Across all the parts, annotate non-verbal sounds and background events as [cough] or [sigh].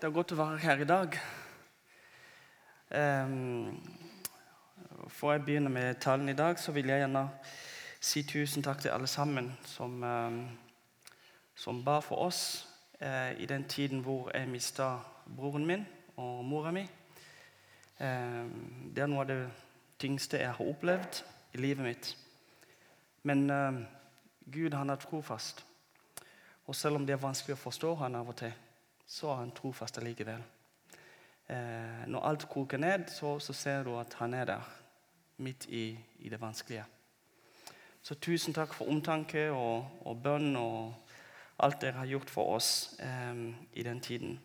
Det er godt å være her i dag. Um, Før jeg begynner med talen i dag, så vil jeg gjerne si tusen takk til alle sammen som, um, som ba for oss uh, i den tiden hvor jeg mista broren min og mora mi. Um, det er noe av det tyngste jeg har opplevd i livet mitt. Men Gud han er trofast. Og selv om det er vanskelig å forstå han av og til, så er han trofast allikevel. Eh, når alt koker ned, så, så, ser du at han er der, midt i, i, det vanskelige. Så tusen takk for omtanke og, og bønn og alt dere har gjort for oss eh, i den tiden.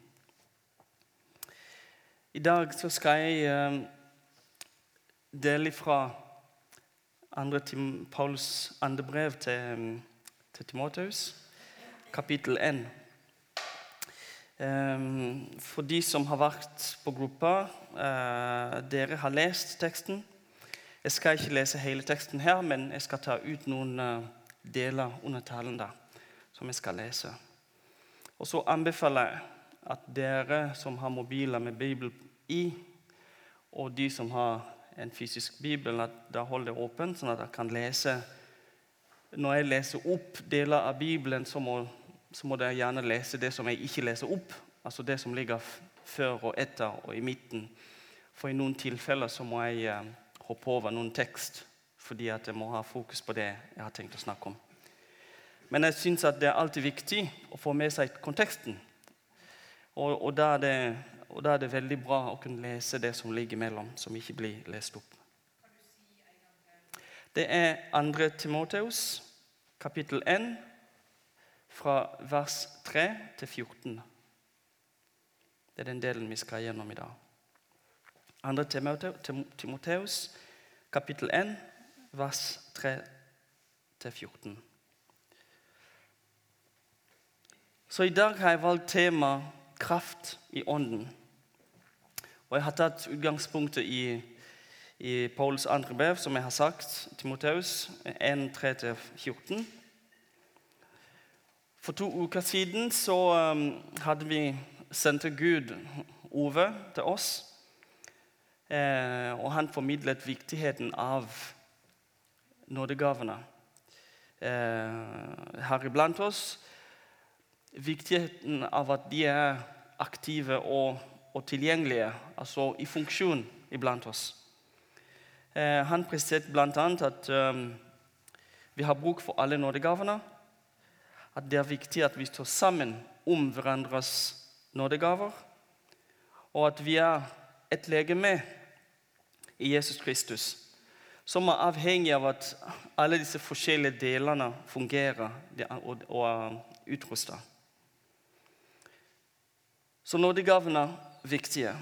I dag så skal jeg eh, dele fra andre Tim, Pauls andre brev til, til Timoteus, kapittel 1. Um, for de som har vært på gruppa, uh, dere har lest teksten. Jeg skal ikke lese hele teksten her, men jeg skal ta ut noen uh, deler under talen da, som jeg skal lese. Og så anbefaler jeg at dere som har mobiler med Bibel i, og de som har en fysisk bibel, at da holder det åpent, sånn at dere kan lese. Når jeg leser opp deler av Bibelen, så må så må dere gjerne lese det som jeg ikke leser opp. Altså det som ligger før og etter og i midten. For i noen tilfeller så må jeg eh, hoppe over noen tekst fordi at jeg må ha fokus på det jeg har tenkt å snakke om. Men jeg syns det er alltid viktig å få med seg konteksten. Og, og, da det, og, da er det, veldig bra å kunne lese det som ligger mellom, som ikke blir lest opp. Det er 2. Timoteus, kapittel 1 fra vers 3 til 14. Det er den delen vi skal gjennom i dag. 2. Timoteus, kapittel 1, vers 3 til 14. Så i dag har jeg valgt tema 'kraft i ånden'. Og Jeg har tatt utgangspunktet i, i Pauls andre brev, som jeg har sagt, Timoteus 1, 3-14. For to uker siden så um, hadde vi sendt Gud Ove til oss. Eh, og han formidlet viktigheten av nådegavene eh, her iblant oss. Viktigheten av at de er aktive og, og tilgjengelige, altså i funksjon iblant oss. Eh, han presterte bl.a. at um, vi har bruk for alle nådegavene at det er viktig at vi står sammen om hverandres nådegaver, og at vi er et legeme i Jesus Kristus, som er avhengig av at alle disse forskjellige delene fungerer og er utrusta. Så nådegavene er viktige.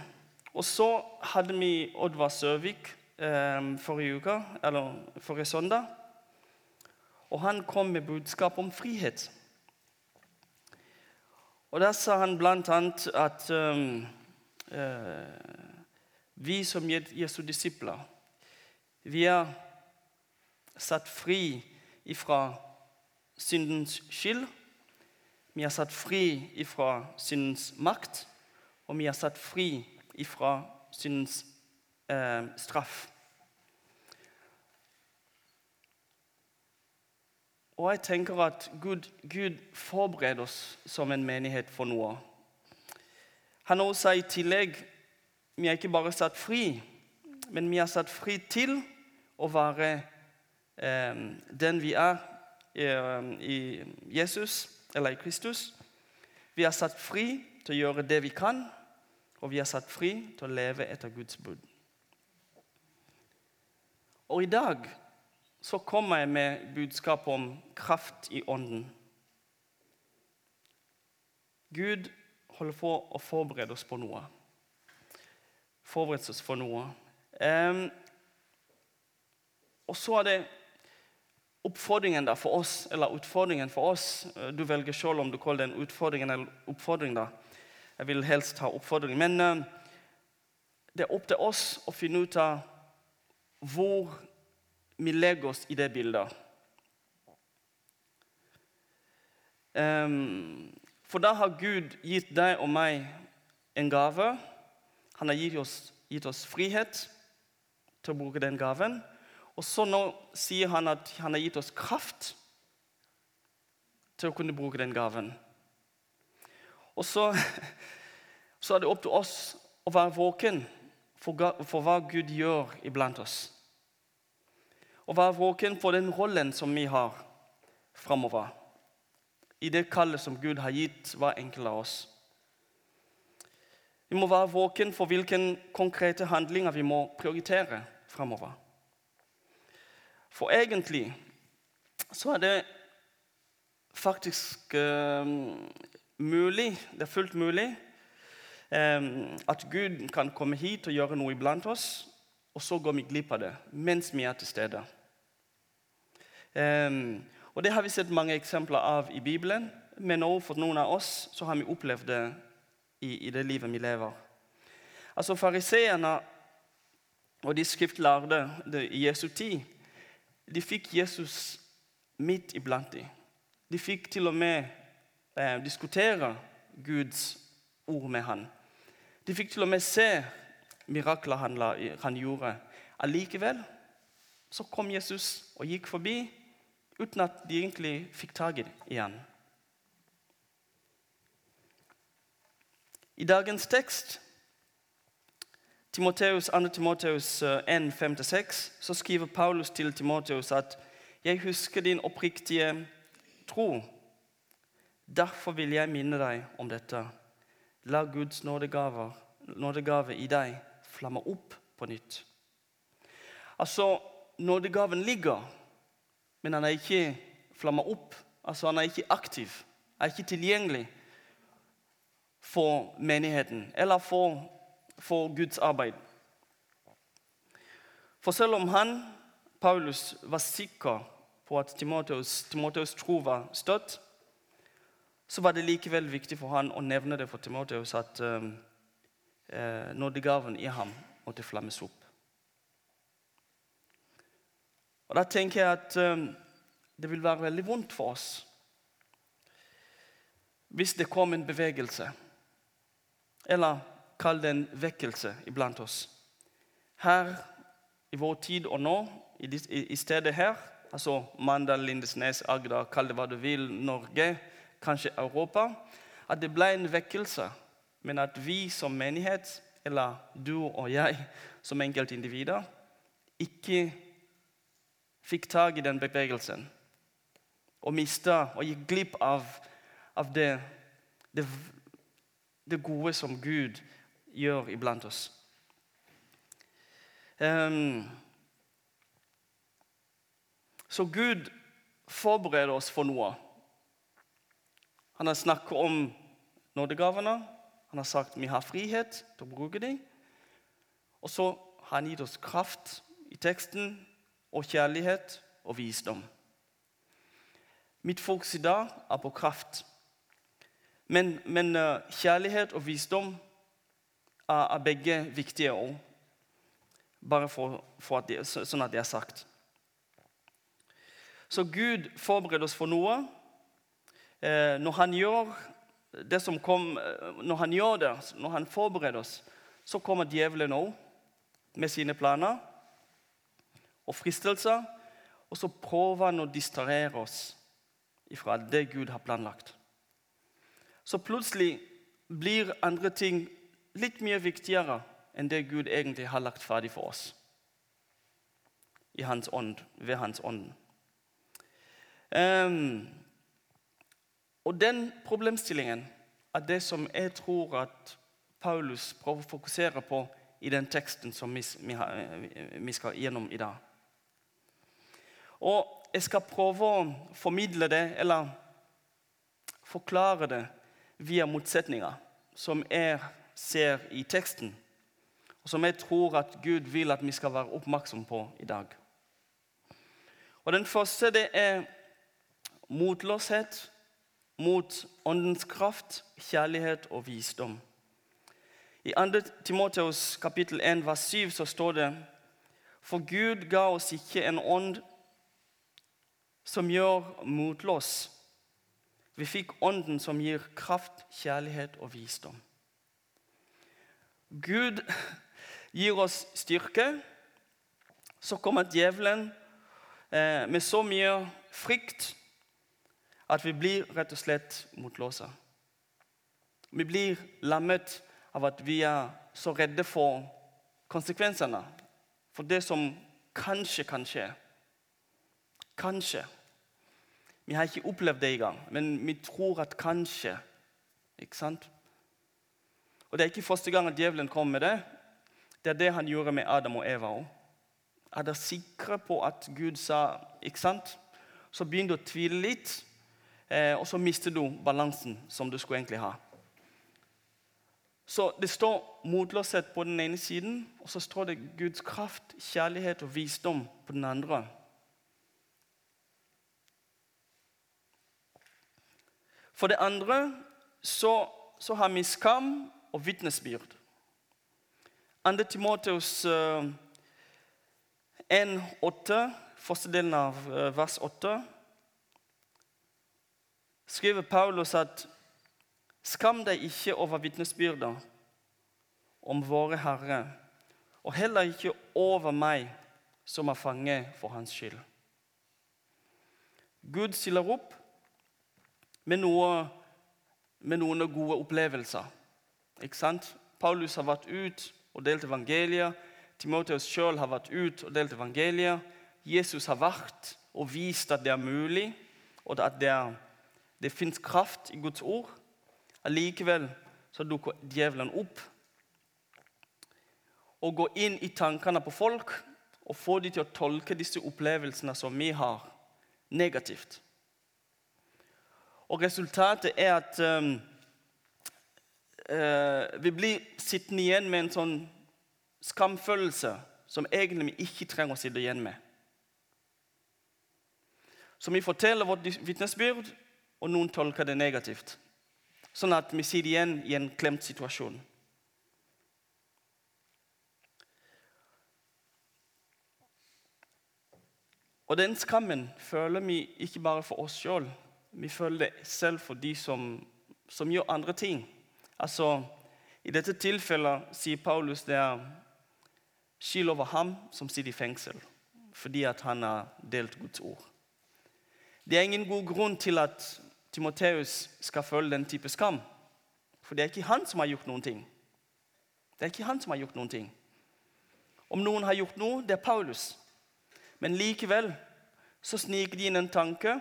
Og så hadde vi Oddvar Sørvik eh, forrige uke, eller forrige søndag. Og han kom med budskap om frihet. Og Der sa han bl.a. at um, uh, vi som Jesu disipler, vi er satt fri ifra syndens skyld. Vi er satt fri ifra syndens makt, og vi er satt fri ifra syndens uh, straff. Og jeg tenker at Gud, Gud forbereder oss som en menighet for noe. Han har også i tillegg vi er ikke bare satt fri, men vi er satt fri til å være eh, den vi er eh, i Jesus, eller i Kristus. Vi er satt fri til å gjøre det vi kan, og vi er satt fri til å leve etter Guds bud. Og i dag så kommer jeg med budskap om kraft i ånden. Gud holder på å forberede oss på noe. Forberede oss for noe. Um, og så er det oppfordringen da for oss, eller utfordringen for oss. Du velger selv om du kaller det en utfordring eller oppfordring. da. Jeg vil helst ha oppfordring. Men um, det er opp til oss å finne ut av hvor vi legger oss i det bildet. Um, for da har Gud gitt deg og meg en gave. Han har gitt oss, gitt oss frihet til å bruke den gaven. Og så nå sier han at han har gitt oss kraft til å kunne bruke den gaven. Og så, [laughs] så er det opp til oss å være våken for, for hva Gud gjør iblant oss. Å være våken for den rollen som vi har framover. I det kallet som Gud har gitt hver enkelt av oss. Vi må være våken for hvilke konkrete handlinger vi må prioritere framover. For egentlig så er det faktisk uh, mulig, det er fullt mulig, um, at Gud kan komme hit og gjøre noe iblant oss, og så går vi glipp av det mens vi er til stede. Um, og Det har vi sett mange eksempler av i Bibelen, men også for noen av oss så har vi opplevd det i, i det livet vi lever. Altså Fariseerne og de skriftlærde i Jesu tid de fikk Jesus midt iblant dem. De fikk til og med eh, diskutere Guds ord med ham. De fikk til og med se mirakler han, han gjorde. Allikevel så kom Jesus og gikk forbi uten at de egentlig fikk tak i han. I dagens tekst, Timoteus, 2. Timoteus 1, 5-6, så skriver Paulus til Timoteus at 'Jeg husker din oppriktige tro. Derfor vil jeg minne deg om dette.' La Guds nådegave, nådegave i deg flamme opp på nytt. Altså, nådegaven ligger men han er ikke flamma opp. Altså Han er ikke aktiv, er ikke tilgjengelig for menigheten eller for, for Guds arbeid. For selv om han, Paulus, var sikker på at Timoteus, Timoteus tro var støtt, så var det likevel viktig for han å nevne det for Timoteus at um, eh, nådegaven i ham måtte flammes opp. Og Da tenker jeg at eh, det vil være veldig vondt for oss hvis det kom en bevegelse, eller kall det en vekkelse iblant oss. Her i vår tid og nå, i stedet her, altså Mandal, Lindesnes, Agder, kall det hva du vil, Norge, kanskje Europa, at det ble en vekkelse, men at vi som menighet, eller du og jeg som enkeltindivider, ikke fikk tak i den bevegelsen og mista og gikk glipp av, av det, det, det, gode som Gud gjør iblant oss. Um, så Gud forbereder oss for noe. Han har snakket om nådegavene. Han har sagt vi har frihet til å bruke dem. Og så har han gitt oss kraft i teksten og kjærlighet og visdom. Mitt fokus i dag er på kraft. Men, men uh, kjærlighet og visdom er, er begge viktige òg. Bare for, for at det, sånn at det er sagt. Så Gud forbereder oss for noe. Eh, når han gjør det som kom, eh, når han gjør det, når han forbereder oss, så kommer djevelen òg med sine planer og fristelser. Og så prøver han å distrahere oss ifra det Gud har planlagt. Så plutselig blir andre ting litt mye viktigere enn det Gud egentlig har lagt ferdig for oss i hans ånd, ved Hans ånd. Um, og den problemstillingen er det som jeg tror at Paulus prøver å fokusere på i den teksten som vi, skal gjennom i dag. Og jeg skal prøve å formidle det, eller forklare det, via motsetninger som jeg ser i teksten, og som jeg tror at Gud vil at vi skal være oppmerksom på i dag. Og Den første det er motløshet mot åndens kraft, kjærlighet og visdom. I 2. Timoteus kapittel 1, vers 7 så står det For Gud ga oss ikke en ånd som gjør motløs. Vi fikk Ånden som gir kraft, kjærlighet og visdom. Gud gir oss styrke, så kommer djevelen eh, med så mye frykt at vi blir rett og slett motløse. Vi blir lammet av at vi er så redde for konsekvensene. For det som kanskje kan skje. Kanskje. Vi har ikke opplevd det engang, men vi tror at kanskje. Ikke sant? Og Det er ikke første gang at djevelen kom med det. Det er det han gjorde med Adam og Eva òg. Er dere sikre på at Gud sa ikke sant? Så begynner du å tvile litt, og så mister du balansen som du skulle egentlig ha. Så Det står motløshet på den ene siden, og så står det Guds kraft, kjærlighet og visdom på den andre. For det andre så, så har vi skam og vitnesbyrd. 2. Timoteus 1,8, eh, første delen av eh, vers 8, skriver Paulus at Skam deg ikke over vitnesbyrder om våre Herre, og heller ikke over meg, som er fange for Hans skyld. Gud stiller opp med, noe, med noen gode opplevelser. Ikke sant? Paulus har vært ut og delt evangeliet. Timoteus sjøl har vært ut og delt evangeliet. Jesus har vært og vist at det er mulig, og at det, er, det fins kraft i Guds ord. Allikevel så dukker djevelen opp og går inn i tankene på folk og får dem til å tolke disse opplevelsene som vi har, negativt. Og resultatet er at um, uh, vi blir sittende igjen med en sånn skamfølelse som egentlig vi ikke trenger å sitte igjen med. Så vi forteller vårt vitnesbyrd, og noen tolker det negativt sånn at vi sitter igjen i en klemt situasjon. Og den skammen føler vi ikke bare for oss sjøl. Vi føler det selv for de som, som gjør andre ting. Altså, I dette tilfellet sier Paulus det er skyld over ham som sitter i fengsel fordi at han har delt Guds ord. Det er ingen god grunn til at Timoteus skal føle den type skam. For det er ikke han som har gjort noen ting. Det er ikke han som har gjort noen ting. Om noen har gjort noe, det er Paulus. Men likevel så sniker de inn en tanke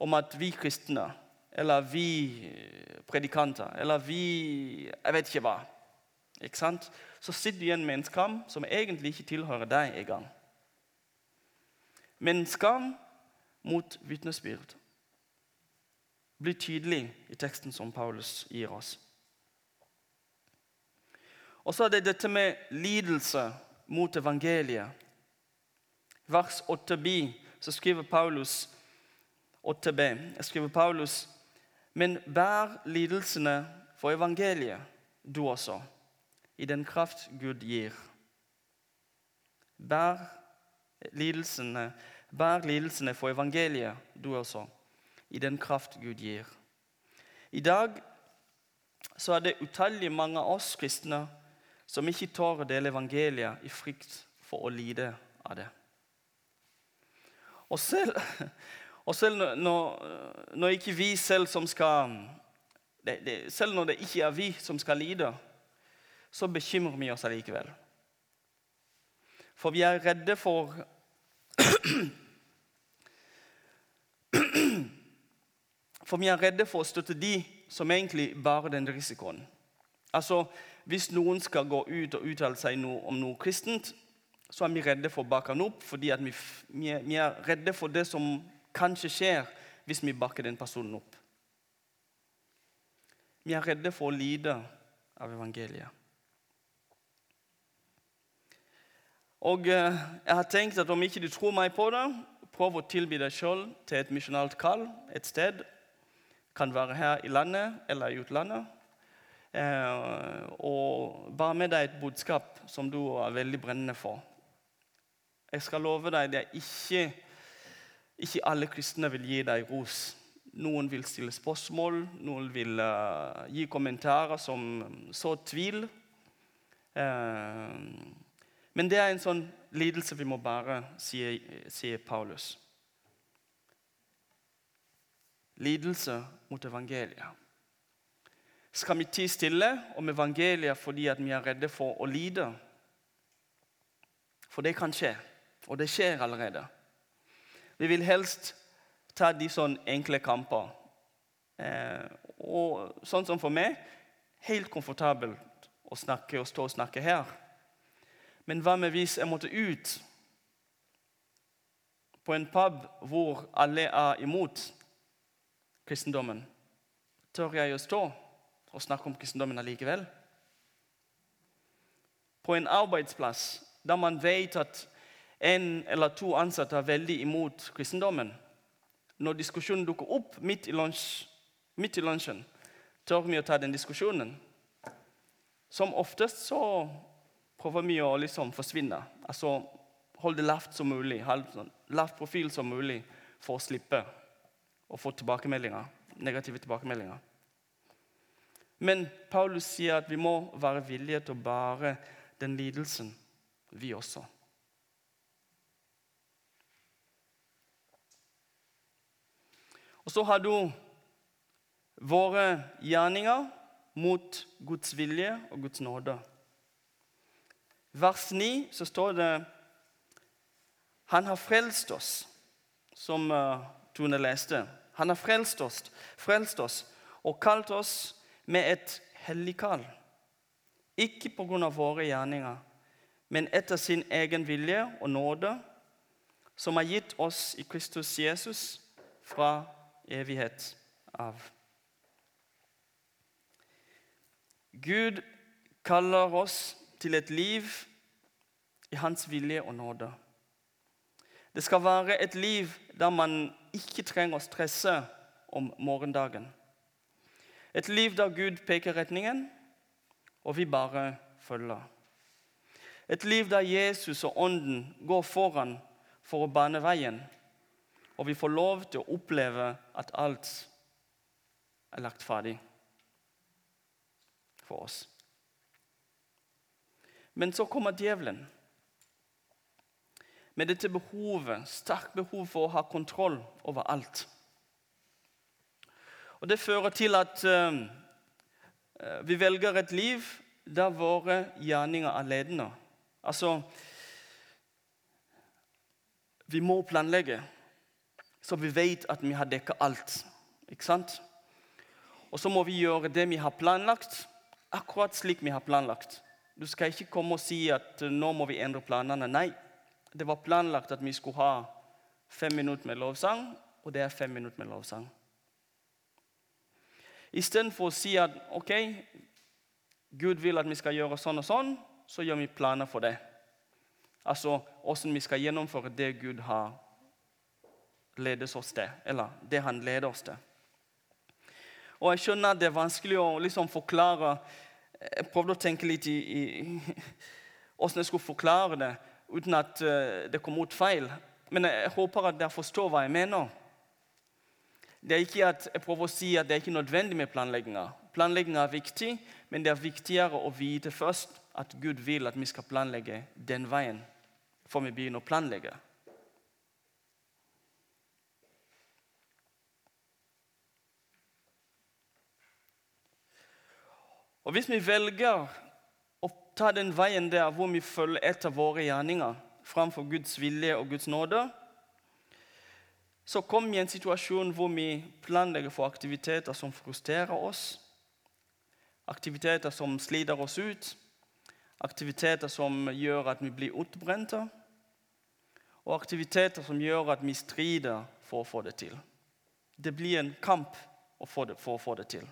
om at vi kristne, eller vi predikanter, eller vi Jeg vet ikke hva. Ikke sant? Så sitter du igjen med en skam som egentlig ikke tilhører deg engang. Men skam mot vitnesbyrd blir tydelig i teksten som Paulus gir oss. Og så er det dette med lidelse mot evangeliet. Vers 8b så skriver Paulus 8b, skriver Paulus Men bær lidelsene for evangeliet, du også, i den kraft Gud gir. Bær lidelsene, bær lidelsene for evangeliet, du også i den kraft Gud gir. I dag så er det utallige mange av oss kristne som ikke tør å dele evangeliet i frykt for å lide av det. Og selv, [laughs] og selv når, når, ikke vi selv som skal det, det, Selv når det ikke er vi som skal lide, så bekymrer vi oss allikevel. For vi er redde for [clears throat] [clears throat] For vi er redde for å støtte de som egentlig bærer den risikoen. Altså, Hvis noen skal gå ut og uttale seg noe om noe kristent, så er vi redde for å bakke den opp, fordi vi, vi, er, redde for det som kanskje skjer hvis vi bakker den personen opp. Vi er redde for å lide av evangeliet. Og eh, jeg har tenkt at Om ikke du tror meg på det, prøv å tilby deg sjøl til et misjonalt kall et sted kan være her i landet eller i utlandet. Eh, og bare med deg et budskap som du er veldig brennende for. Jeg skal love deg det er ikke, ikke alle kristne vil gi deg ros. Noen vil stille spørsmål, noen vil uh, gi kommentarer som så tvil. Eh, men det er en sånn lidelse vi må bare, sier, sier Paulus. Lidelse mot evangeliet. Skal vi tie stille om evangeliet fordi vi er redde for å lide? For det kan skje, og det skjer allerede. Vi vil helst ta de sånn enkle kamper. Eh, og sånn som for meg helt komfortabelt å snakke og stå og snakke her. Men hva med hvis jeg måtte ut på en pub hvor alle er imot kristendommen? Tør jeg å stå og snakke om kristendommen allikevel? På en arbeidsplass der man vet at en eller to ansatte er veldig imot kristendommen, når diskusjonen dukker opp midt i, lunsj, midt i lunsjen, tør vi å ta den diskusjonen. Som oftest så prøver vi å liksom forsvinne. Altså holde det lavt som mulig, sånn lavt profil som mulig for å slippe å få tilbakemeldinger, negative tilbakemeldinger. Men Paulus sier at vi må være villige til å bære den lidelsen, vi også. Og så har du våre gjerninger mot Guds vilje og Guds nåde. Vers 9 så står det Han har frelst oss, som uh, Tone leste. Han har frelst oss, frelst oss og kalt oss med et hellig kall. Ikke pga. våre gjerninger, men etter sin egen vilje og nåde, som har gitt oss i Kristus Jesus fra evighet av. Gud kaller oss til et liv i hans vilje og nåde. Det skal være et liv der man ikke trenger å stresse om morgendagen. Et liv der Gud peker retningen, og vi bare følger. Et liv der Jesus og Ånden går foran for å bane veien, og vi får lov til å oppleve at alt er lagt ferdig for oss. Men så kommer djevelen med dette behovet, sterkt behov for å ha kontroll over alt. Og Det fører til at uh, vi velger et liv der våre gjerninger er ledende. Altså Vi må planlegge, så vi vet at vi har dekket alt. Ikke sant? Og så må vi gjøre det vi har planlagt, akkurat slik vi har planlagt. Du skal ikke komme og si at nå må vi endre planene. Nei, det var planlagt at vi skulle ha fem minutter med lovsang, og det er fem minutter med lovsang. Istedenfor å si at ok, Gud vil at vi skal gjøre sånn og sånn, så gjør vi planer for det. Altså hvordan vi skal gjennomføre det Gud har ledet oss til, eller det han leder oss til. Og Jeg skjønner at det er vanskelig å liksom forklare Jeg prøvde å tenke litt i, i [laughs] hvordan jeg skulle forklare det uten at uh, det kom ut feil. Men jeg håper at dere forstår hva jeg mener. Det er ikke at Jeg prøver å si at det er ikke nødvendig med planlegginga. Planlegginga er viktig, men det er viktigere å vite først at Gud vil at vi skal planlegge den veien før vi begynner å planlegge. Og Hvis vi velger ta den veien der hvor vi følger etter våre gjerninger framfor Guds vilje og Guds nåde, så kommer vi i en situasjon hvor vi planlegger for aktiviteter som frustrerer oss, aktiviteter som sliter oss ut, aktiviteter som gjør at vi blir utbrente, og aktiviteter som gjør at vi strider for å få det til. Det blir en kamp for å få det til.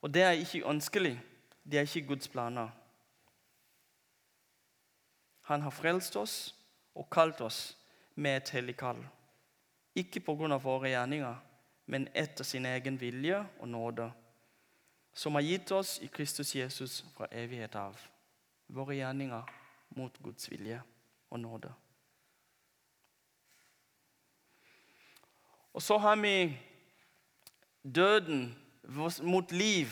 Og det er ikke ønskelig. Det er ikke Guds planer. Han har frelst oss og kalt oss med et hellig kall. Ikke pga. våre gjerninger, men etter sin egen vilje og nåde, som har gitt oss i Kristus Jesus fra evighet av. Våre gjerninger mot Guds vilje og nåde. Og så har vi døden mot liv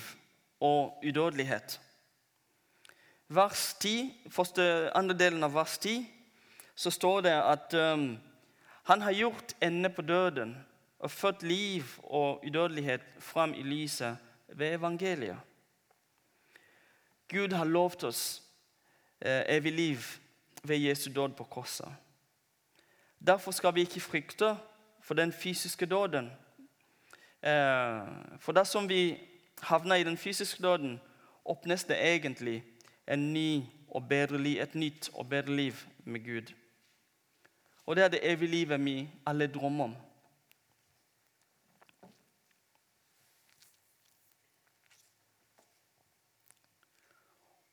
og udødelighet. vers 10, første, andre delen av vers 10 så står det at um, han har gjort ende på døden og født liv og udødelighet fram i lyset ved evangeliet. Gud har lovt oss eh, evig liv ved Jesu død på korset. Derfor skal vi ikke frykte for den fysiske døden. Eh, for dersom vi havner i den fysiske døden, åpnes det egentlig en ny bedre et nytt og bedre liv med Gud. Og det er det evige livet vi alle drømmer om.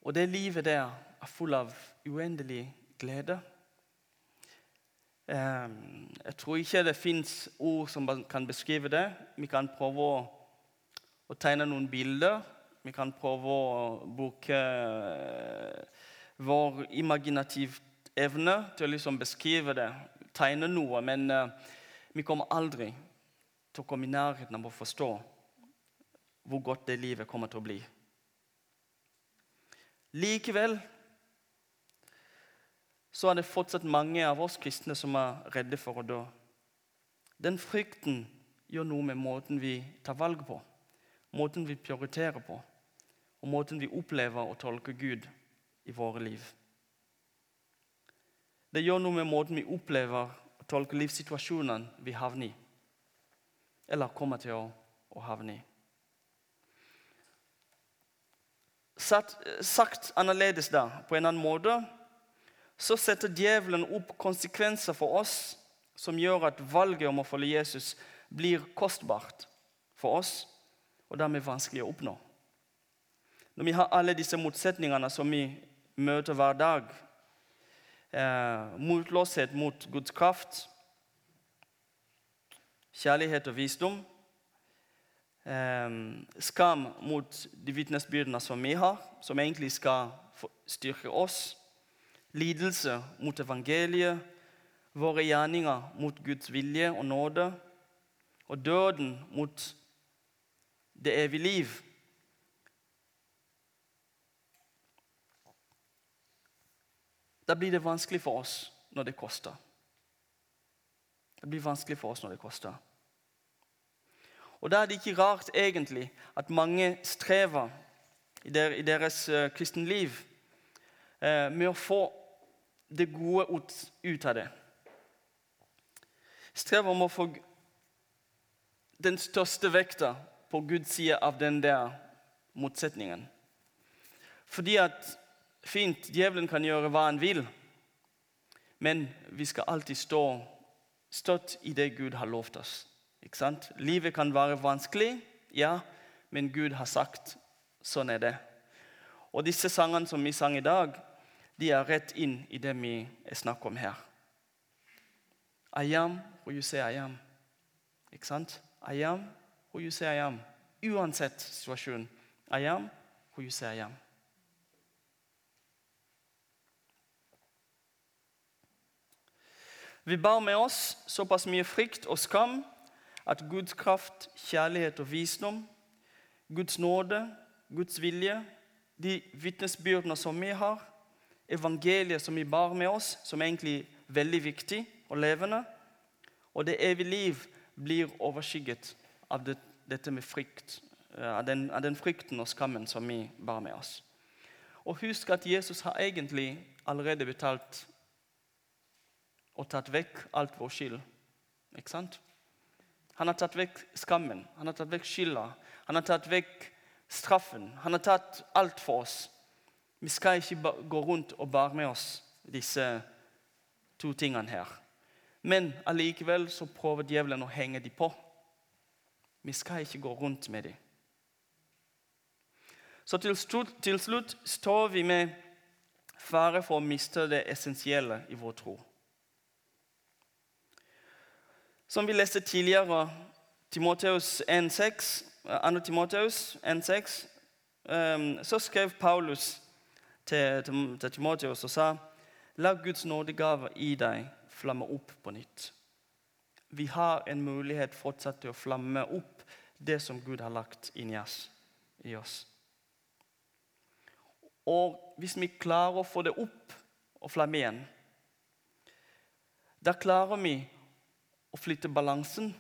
Og det livet der er full av uendelig glede. Ehm, jeg tror ikke det fins ord som kan beskrive det. Vi kan prøve å, å tegne noen bilder. Vi kan prøve å bruke eh, vår imaginative evne til å liksom beskrive det, tegne noe. Men uh, vi kommer aldri til å komme i nærheten av å forstå hvor godt det livet kommer til å bli. Likevel så er det fortsatt mange av oss kristne som er redde for å dø. Den frykten gjør noe med måten vi tar valg på, måten vi prioriterer på, og måten vi opplever og tolker Gud i våre liv. Det gjør noe med måten vi opplever og tolker livssituasjonen vi havner i, eller kommer til å, havne i. sagt annerledes da, på en annen måte, så setter djevelen opp konsekvenser for oss som gjør at valget om å følge Jesus blir kostbart for oss, og dermed vanskelig å oppnå. Når vi har alle disse motsetningene som vi møter hver dag, eh, motløshet mot Guds kraft, kjærlighet og visdom, eh, skam mot de vitnesbyrdene som vi har, som egentlig skal styrke oss. Lidelse mot evangeliet, våre gjerninger mot Guds vilje og nåde. Og døden mot det evige liv. Da blir det vanskelig for oss når det koster. Det blir vanskelig for oss når det koster. Og Da er det ikke rart egentlig at mange strever i, deres uh, kristenliv uh, med å få det gode ut av det. Strever med å få den største vekta på Guds side av den der motsetningen. Fordi at fint, djevelen kan gjøre hva han vil, men vi skal alltid stå støtt i det Gud har lovt oss. Ikke sant? Livet kan være vanskelig, ja, men Gud har sagt sånn er det. Og disse sangene som vi sang i dag, de er rett inn i det vi snakker om her. I am who you say I am. Ikke sant? I am who you say I am. Uansett situasjon. I am who you say I am. Vi bar med oss såpass mye frykt og skam at Guds kraft, kjærlighet og visdom, Guds nåde, Guds vilje, de vitnesbyrdene som vi har, evangeliet som vi bar med oss, som er egentlig veldig viktig og levende, og det evige liv blir overskygget av det, dette med frykt, eh, av den, av den frykten og skammen som vi bar med oss. Og husk at Jesus har egentlig allerede betalt og tatt vekk alt vår skyld. Ikke sant? Han har tatt vekk skammen, han har tatt vekk skylda, han har tatt vekk straffen. Han har tatt alt for oss. Vi skal ikke gå rundt og bære med oss disse to tingene her. Men allikevel så prøver djevelen å henge dem på. Vi skal ikke gå rundt med dem. Så til slutt, til slutt står vi med fare for å miste det essensielle i vår tro. Som vi leste tidligere, Timoteus 1,6, 2. Timoteus 1,6, ehm, så skrev Paulus til, til Timoteus og sa La Guds nådegave i deg flamme opp på nytt. Vi har en mulighet fortsatt til å flamme opp det som Gud har lagt inn i oss. Og hvis vi klarer å få det opp og flamme igjen, da klarer vi å flytte balansen.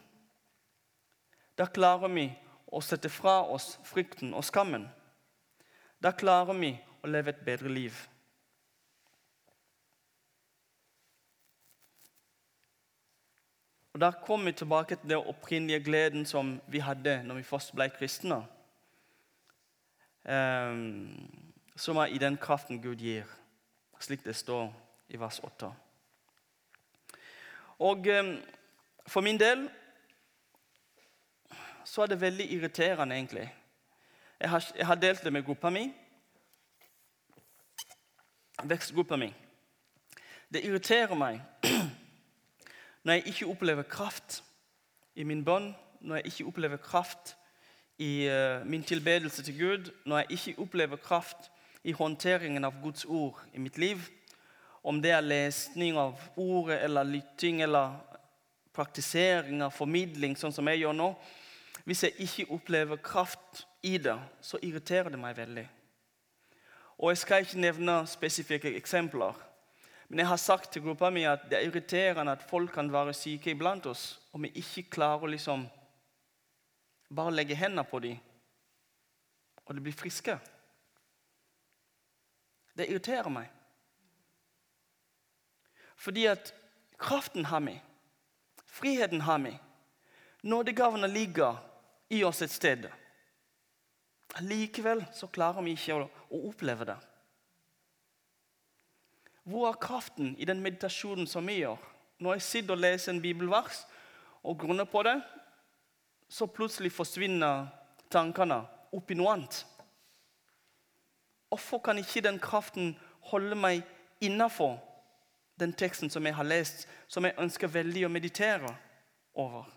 Da klarer vi å sette fra oss frykten og skammen. Da klarer vi å leve et bedre liv. Og Da kommer vi tilbake til den opprinnelige gleden som vi hadde når vi først ble kristne. Um, som er i den kraften Gud gir, slik det står i vers 8. Og um, for min del så er det veldig irriterende, egentlig. Jeg har, jeg har delt det med gruppa mi. Vekstgruppa mi. Det irriterer meg [clears throat] når jeg ikke opplever kraft i min bønn, når jeg ikke opplever kraft i uh, min tilbedelse til Gud, når jeg ikke opplever kraft i håndteringen av Guds ord i mitt liv, om det er lesning av ordet eller lytting eller praktisering av formidling, sånn som jeg gjør nå Hvis jeg ikke opplever kraft i det, så irriterer det meg veldig. Og Jeg skal ikke nevne spesifikke eksempler. Men jeg har sagt til gruppa mi at det er irriterende at folk kan være syke iblant oss, og vi ikke klarer å liksom bare legge hendene på dem, og de blir friske. Det irriterer meg. Fordi at kraften har vi, friheten har vi. Nådegavene ligger i oss et sted. Likevel så klarer vi ikke å, å oppleve det. Hvor er kraften i den meditasjonen som vi gjør? Når jeg sitter og leser en bibelvers og grunner på det, så plutselig forsvinner tankene opp i noe annet. Hvorfor kan ikke den kraften holde meg innafor den teksten som jeg har lest, som jeg ønsker veldig å meditere over?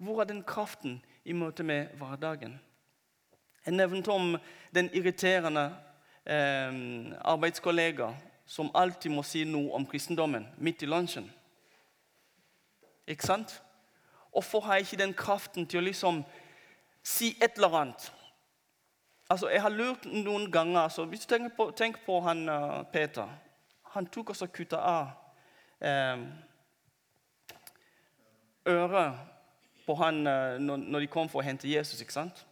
Hvor er den kraften i møte med hverdagen? Jeg nevnte om den irriterende eh, arbeidskollega som alltid må si noe om kristendommen midt i lunsjen. Ikke sant? Hvorfor har jeg ikke den kraften til å liksom si et eller annet? Altså, Jeg har lurt noen ganger altså, Hvis du tenker på, tenk på han uh, Peter Han tok også kutta av eh, øret på han uh, når de kom for å hente Jesus. ikke sant?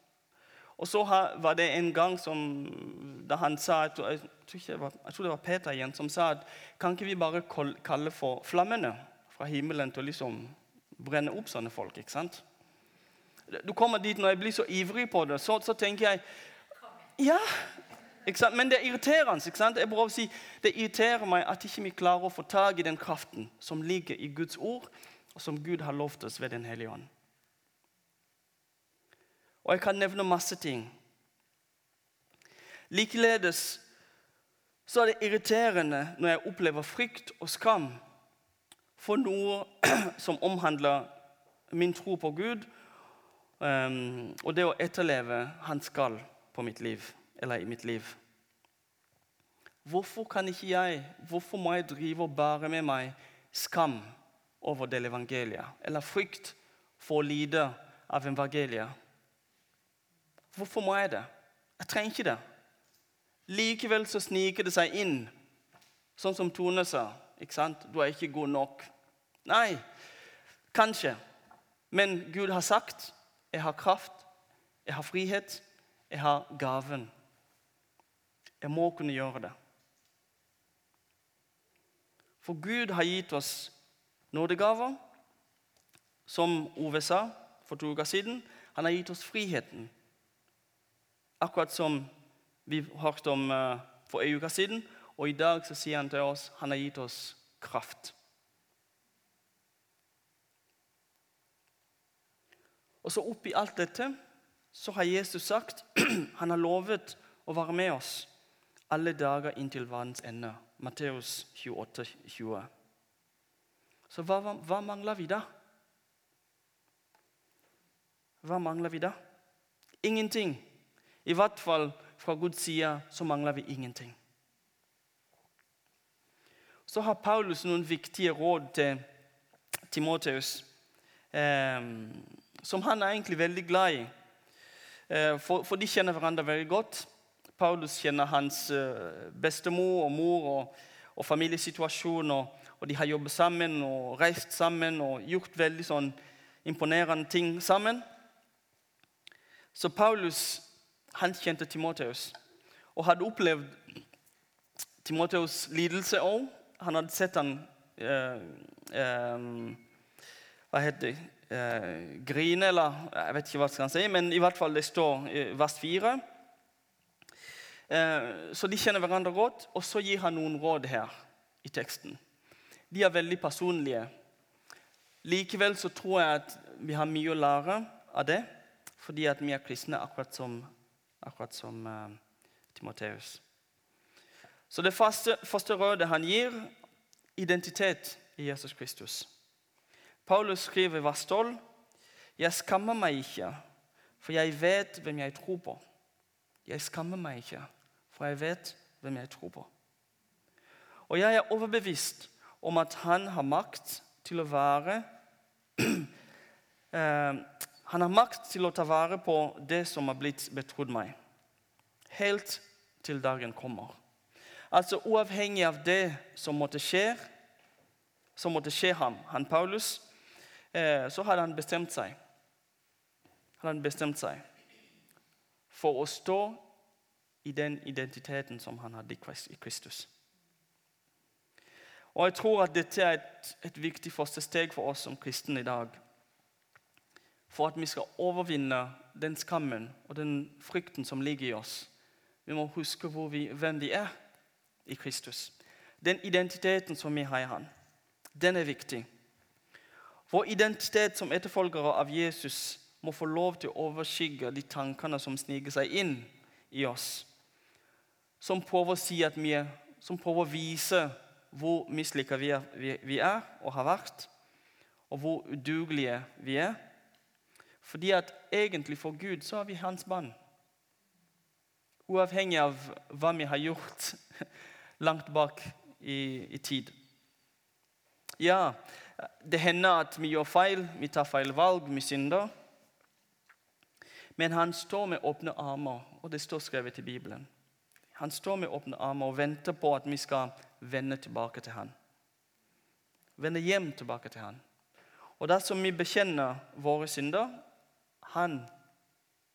Og så var det en gang som, da han sa jeg tror, det var, jeg tror, det var Peter igjen som sa at kan ikke vi bare kalle for flammene fra himmelen til å liksom brenne opp sånne folk? ikke sant? Du kommer dit Når jeg blir så ivrig på det, så, så tenker jeg Ja! ikke sant? Men det er irriterende. ikke sant? Jeg å si, Det irriterer meg at ikke vi klarer å få tak i den kraften som ligger i Guds ord, og som Gud har lovt oss ved Den hellige ånd. Og jeg kan nevne masse ting. Likeledes så er det irriterende når jeg opplever frykt og skam for noe [clears throat] som omhandler min tro på Gud um, og det å etterleve Hans skal på mitt liv, eller i mitt liv. Hvorfor kan ikke jeg, hvorfor må jeg drive og bære med meg skam over del evangeliet? Eller frykt for å lide av evangeliet? Hvorfor må jeg det? Jeg trenger ikke det. Likevel så sniker det seg inn, sånn som Tone sa. ikke sant? Du er ikke god nok. Nei, kanskje. Men Gud har sagt jeg har kraft, jeg har frihet, jeg har gaven. Jeg må kunne gjøre det. For Gud har gitt oss nådegaver, som Ove sa for to uker siden. Han har gitt oss friheten Akkurat som vi hørte om uh, for en uke siden. Og i dag så sier han til oss han har gitt oss kraft. Og så oppi alt dette så har Jesus sagt [clears throat] han har lovet å være med oss alle dager inntil verdens ende. Matteus 28, 20. Så hva, hva mangler vi da? Hva mangler vi da? Ingenting. I hvert fall fra Guds side så mangler vi ingenting. Så har Paulus noen viktige råd til Timoteus, eh, som han er egentlig veldig glad i. Eh, for, for, de kjenner hverandre veldig godt. Paulus kjenner hans eh, bestemor og mor og, og familiesituasjon. Og, og, de har jobbet sammen og reist sammen og gjort veldig sånn imponerende ting sammen. Så Paulus han kjente Timoteus og hadde opplevd Timoteus' lidelse òg. Han hadde sett han eh, eh, Hva heter det? eh, grine, eller jeg vet ikke hva skal skal si, men i hvert fall det står i vers 4. Eh, så de kjenner hverandre godt, og så gir han noen råd her i teksten. De er veldig personlige. Likevel så tror jeg at vi har mye å lære av det, fordi at vi er kristne akkurat som, akkurat som uh, Timoteus. Så det første, første rådet han gir, identitet i Jesus Kristus. Paulus skriver i vers 12.: Jeg skammer meg ikke, for jeg vet hvem jeg tror på. Jeg skammer meg ikke, for jeg vet hvem jeg tror på. Og jeg er overbevist om at han har makt til å være [clears throat] eh, Han har makt til å ta vare på det som har blitt betrodd meg, helt til dagen kommer. Altså uavhengig av det som måtte skje, som måtte skje ham, han Paulus, Eh, så hadde han bestemt seg. Hadde han bestemt seg for å stå i den identiteten som han hadde i Kristus. Og Jeg tror at dette er et, et viktig første steg for oss som kristne i dag. For at vi skal overvinne den skammen og den frykten som ligger i oss. Vi må huske vi, hvem vi er i Kristus. Den identiteten som vi har i Han, den er viktig. Vår identitet som etterfølgere av Jesus må få lov til å overskygge de tankene som sniker seg inn i oss. Som prøver å si vi er, som prøver å vise hvor mislykka vi, vi, er og har vært, og hvor udugelige vi er. Fordi at egentlig for Gud så er vi hans barn. Uavhengig av hva vi har gjort [laughs] langt bak i, i tid. Ja, det hender at vi gjør feil, vi tar feil valg, vi synder. Men han står med åpne armer, og det står skrevet i Bibelen. Han står med åpne armer og venter på at vi skal vende tilbake til han. Vende hjem tilbake til han. Og dersom vi bekjenner våre synder, han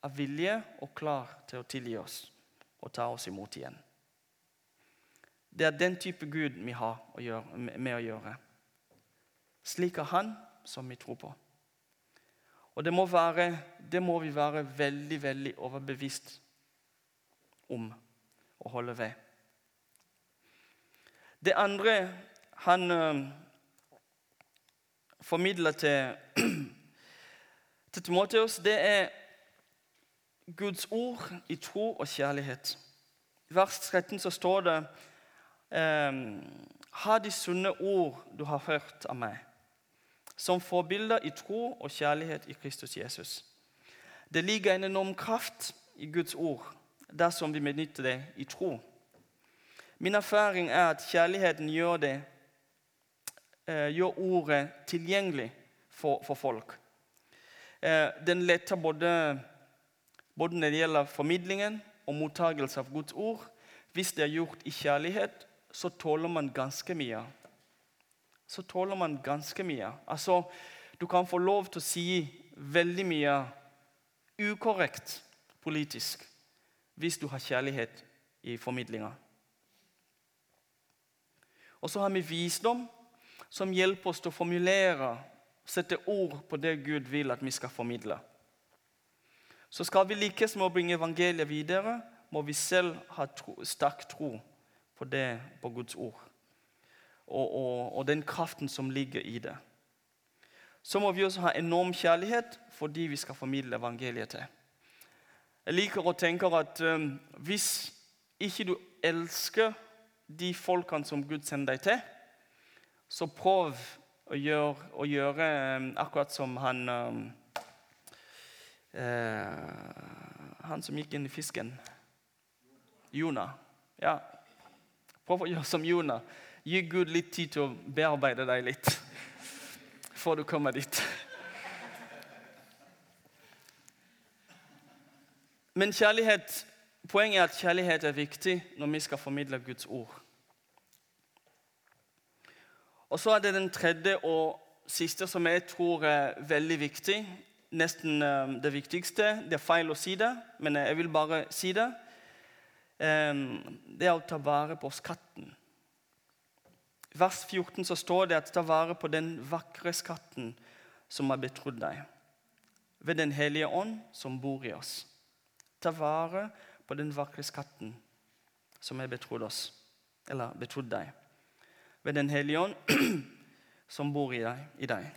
er villig og klar til å tilgi oss og ta oss imot igjen. Det er den type Gud vi har med å gjøre slik er han som vi tror på. Og det må, være, det må vi være veldig, veldig overbevist om å holde ved. Det andre han uh, formidler til, til Timoteus, det er Guds ord i tro og kjærlighet. I vers 13 så står det um, Ha de sunne ord du har hørt av meg som forbilder i tro og kjærlighet i Kristus Jesus. Det ligger en enorm kraft i Guds ord dersom vi benytter det i tro. Min erfaring er at kjærligheten gjør, det, eh, gjør ordet tilgjengelig for, for folk. Eh, den letter både, både når det gjelder formidlingen og mottagelse av Guds ord. Hvis det er gjort i kjærlighet, så tåler man ganske mye så tåler man ganske mye. Altså, Du kan få lov til å si veldig mye ukorrekt politisk hvis du har kjærlighet i formidlinga. Og så har vi visdom, som hjelper oss til å formulere, sette ord på det Gud vil at vi skal formidle. Så skal vi lykkes med å bringe evangeliet videre, må vi selv ha tro, sterk tro på det, på Guds ord og, og, og den kraften som ligger i det. Så må vi også ha enorm kjærlighet for de vi skal formidle evangeliet til. Jeg liker å tenke at um, hvis ikke du elsker de folkene som Gud sender deg til, så prøv å gjøre, å gjøre um, akkurat som han um, uh, Han som gikk inn i fisken. Jonah. Ja. Prøv å gjøre som Jonah. Gi Gud litt tid til å bearbeide deg litt [laughs] før du kommer dit. Men kjærlighet, poenget er at kjærlighet er viktig når vi skal formidle Guds ord. Og så er det den tredje og siste som jeg tror er veldig viktig. Nesten eh, det viktigste. Det er feil å si det, men jeg vil bare si det. Eh, det er å ta vare på skatten. I vers 14 så står det at ta vare på den vakre skatten som er betrodd deg, ved Den hellige ånd som bor i oss. Ta vare på den vakre skatten som er betrodd oss, eller betrodd deg, ved Den hellige ånd [clears throat] som bor i deg.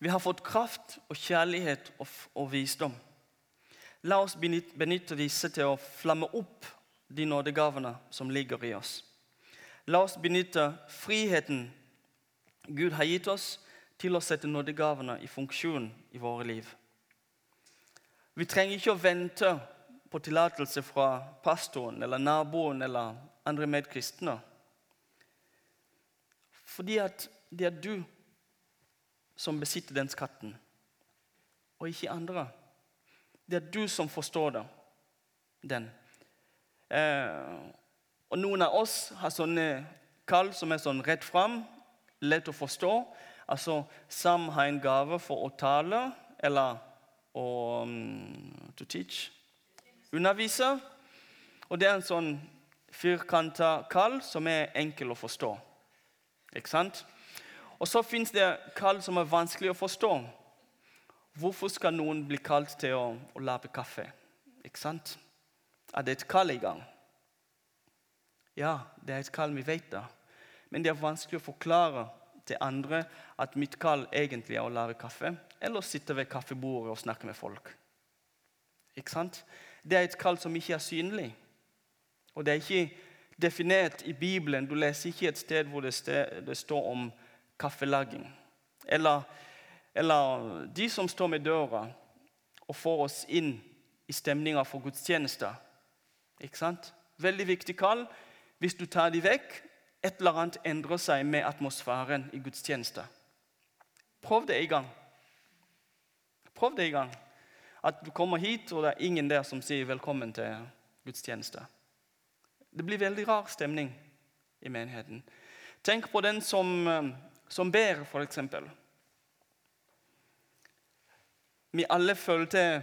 Vi har fått kraft og kjærlighet og visdom. La oss benytte disse til å flamme opp de nådegavene som ligger i oss. La oss benytte friheten Gud har gitt oss, til å sette nådegavene i funksjon i våre liv. Vi trenger ikke å vente på tillatelse fra pastoren eller naboen eller andre medkristne. Fordi at det er du som besitter den skatten, og ikke andre. Det er du som forstår det, den. Eh, og Noen av oss har sånne kall som er sånn rett fram, lett å forstå. Altså, Sam har en gave for å tale eller å um, to teach. Undervise. Og det er en sånn firkanta kall som er enkel å forstå. Ikke sant? Og så fins det kall som er vanskelig å forstå. Hvorfor skal noen bli kalt til å, å lage kaffe? Ikke sant? Er det et kall i gang? Ja, det er et kall, vi vet det. Men det er vanskelig å forklare til andre at mitt kall egentlig er å lage kaffe eller sitte ved kaffebordet og snakke med folk. Ikke sant? Det er et kall som ikke er synlig. Og det er ikke definert i Bibelen. Du leser ikke et sted hvor det, sted, det står om kaffelaging. Eller, eller de som står med døra og får oss inn i stemninga for gudstjenester. Ikke sant? Veldig viktig kall. Hvis du tar de vekk, et eller annet endrer seg med atmosfæren i gudstjeneste. Prøv det en gang. Prøv det en gang. At du kommer hit, og det er ingen der som sier 'velkommen til gudstjeneste'. Det blir veldig rar stemning i menigheten. Tenk på den som, eh, som ber, f.eks. Vi alle følte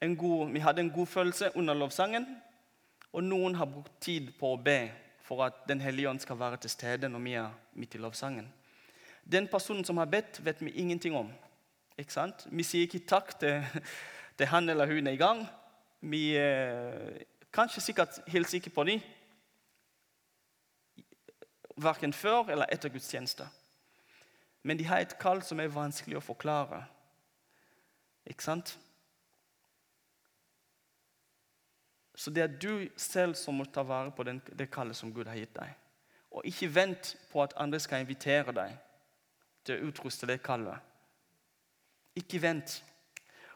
en god, vi hadde en god følelse under lovsangen. Og noen har brukt tid på å be for at Den hellige ånd skal være til stede når vi er midt i lovsangen. Den personen som har bedt, vet vi ingenting om. Ikke sant? Vi sier ikke takk til, til han eller hun er i gang. Vi eh, kanskje sikkert hilser ikke på dem. Verken før eller etter gudstjeneste. Men de har et kall som er vanskelig å forklare. Ikke sant? Så det er du selv som må ta vare på den, det kallet som Gud har gitt deg. Og ikke vent på at andre skal invitere deg til å utruste det kallet. Ikke vent.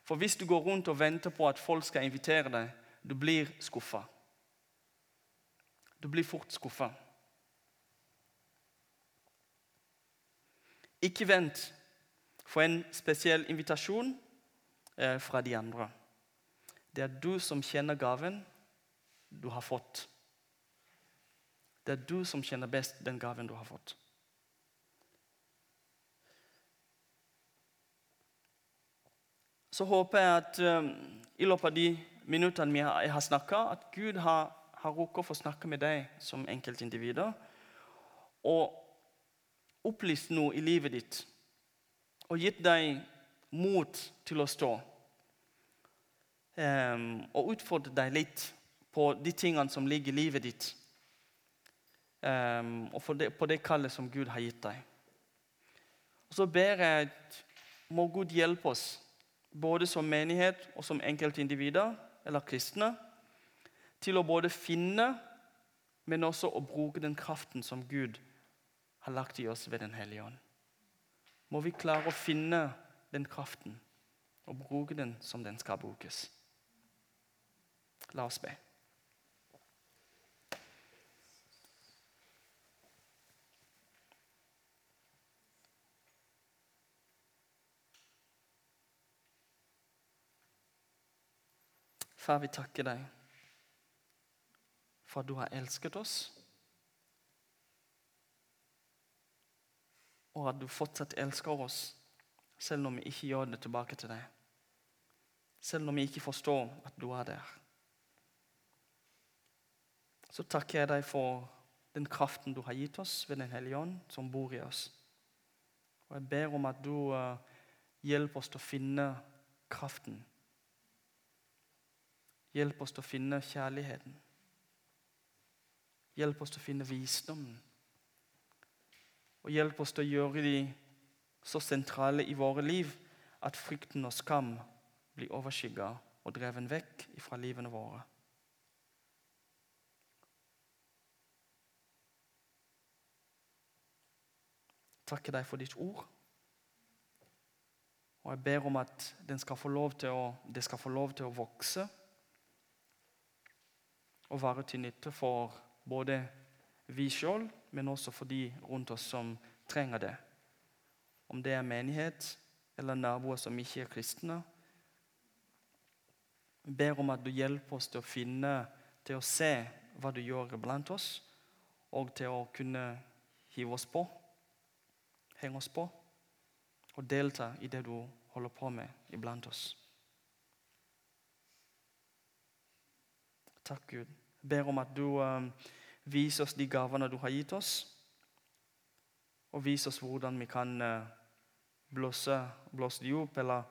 For hvis du går rundt og venter på at folk skal invitere deg, du blir skuffa. Du blir fort skuffa. Ikke vent for en spesiell invitasjon eh, fra de andre. Det er du som kjenner gaven du har fått. Det er du som kjenner best den gaven du har fått. Så håper jeg at um, i løpet av de minuttene jeg har snakka, at Gud har, har rukket å få snakke med deg som enkeltindivider. Og opplyst noe i livet ditt og gitt deg mot til å stå um, og utfordre deg litt på de tingene som ligger i livet ditt, um, og det, på det kallet som Gud har gitt deg. Og Så ber jeg må Gud hjelpe oss, både som menighet og som enkeltindivider eller kristne, til å både finne, men også å bruke den kraften som Gud har lagt i oss ved Den hellige ånd. Må vi klare å finne den kraften og bruke den som den skal brukes. La oss be. Far, vi takker deg for at du har elsket oss, og at du fortsatt elsker oss, selv om vi ikke gjør det tilbake til deg. Selv om vi ikke forstår at du er der. Så takker jeg deg for den kraften du har gitt oss ved Den hellige ånd, som bor i oss. Og Jeg ber om at du uh, hjelper oss til å finne kraften. Hjelp oss til å finne kjærligheten. Hjelp oss til å finne visdommen. Og hjelp oss til å gjøre de så sentrale i våre liv at frykten og skam blir overskygga og dreven vekk fra livene våre. Takker deg for ditt ord. Og jeg ber om at skal å, det skal få lov til å vokse og være til nytte for både vi sjøl, men også for de rundt oss som trenger det. Om det er menighet eller naboer som ikke er kristne. Jeg ber om at du hjelper oss til å finne, til å se hva du gjør blant oss, og til å kunne hive oss på, henge oss på, og delta i det du holder på med iblant oss. Takk, Gud. Jeg ber om at du um, viser oss de gavene du har gitt oss, og viser oss hvordan vi kan uh, blåse, blåse de opp, eller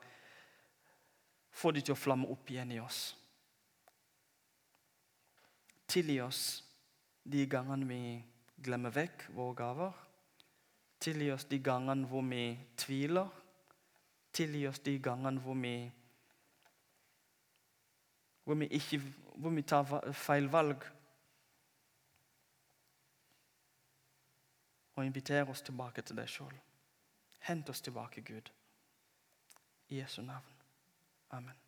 få de til å flamme opp igjen i oss. Tilgi oss de gangene vi glemmer vekk våre gaver. Tilgi oss de gangene hvor vi tviler. Tilgi oss de gangene hvor vi, hvor vi, ikke, hvor vi tar feil valg. Og inviterer oss tilbake til deg sjøl. Hent oss tilbake, Gud. I Jesu navn. Amen.